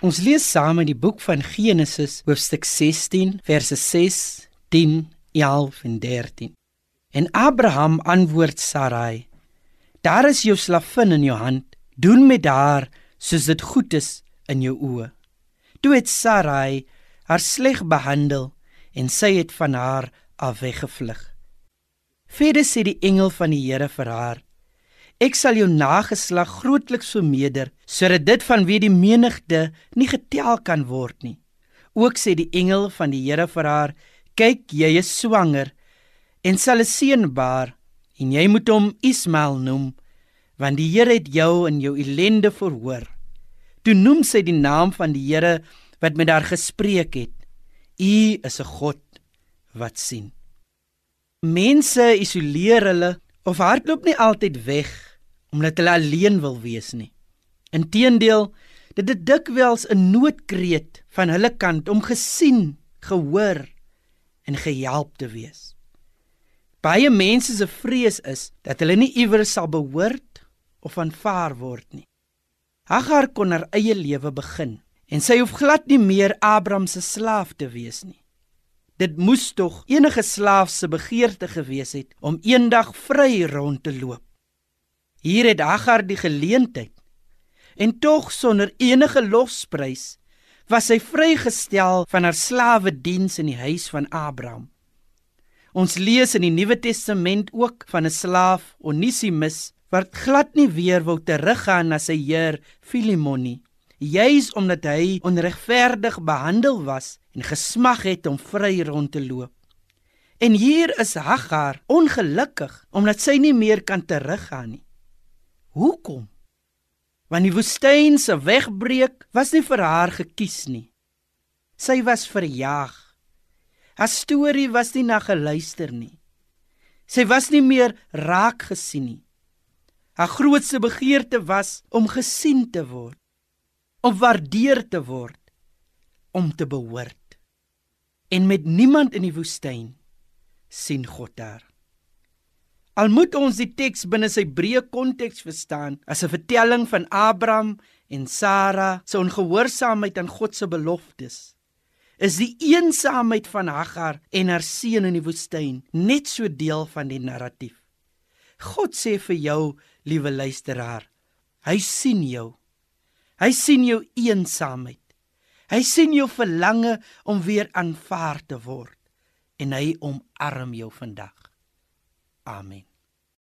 Ons lees saam in die boek van Genesis, hoofstuk 16, verse 6, 10, 11 en 13. En Abraham antwoord Sarai: Daar is jou slavin in jou hand. Doen met haar soos dit goed is in jou oë. Toe het Sarai haar sleg behandel en sy het van haar af weggevlug. Verder sê die engel van die Here vir haar: Ek sal jou nageslag grootliks vermeerder sodat dit vanweë die menigte nie getel kan word nie. Ook sê die engel van die Here vir haar: "Kyk, jy is swanger en sal 'n seun baar en jy moet hom Ismael noem, want die Here het jou in jou ellende verhoor." Toe noem sy die naam van die Here wat met haar gespreek het: "U is 'n God wat sien." Mense isoleer hulle of hardloop nie altyd weg omdat hulle alleen wil wees nie. Inteendeel, dit is dikwels 'n noodkreet van hulle kant om gesien, gehoor en gehelp te wees. Baie mense se vrees is dat hulle nie iewers sal behoort of aanvaar word nie. Hagar kon haar eie lewe begin en sy hoef glad nie meer Abraham se slaaf te wees nie. Dit moes tog enige slaaf se begeerte gewees het om eendag vry rond te loop. Hier het Hagar die geleentheid en tog sonder enige losprys was sy vrygestel van haar slawe diens in die huis van Abraham. Ons lees in die Nuwe Testament ook van 'n slaaf Onesimus wat glad nie weer wou teruggaan na sy heer Filemon nie, juis omdat hy onregverdig behandel was en gesmag het om vry rond te loop. En hier is Hagar ongelukkig omdat sy nie meer kan teruggaan nie. Hoekom? Want die woestyn se wegbreek was nie vir haar gekies nie. Sy was verjaag. Haar storie was nie na geluister nie. Sy was nie meer raak gesien nie. Haar grootste begeerte was om gesien te word, om waardeer te word, om te behoort. En met niemand in die woestyn sien God daar. Al moet ons die teks binne sy breë konteks verstaan as 'n vertelling van Abraham en Sara se ongehoorsaamheid aan God se beloftes. Is die eensaamheid van Hagar en haar seun in die woestyn net so deel van die narratief? God sê vir jou, liewe luisteraar, hy sien jou. Hy sien jou eensaamheid. Hy sien jou verlange om weer aanvaar te word en hy omarm jou vandag. Amen.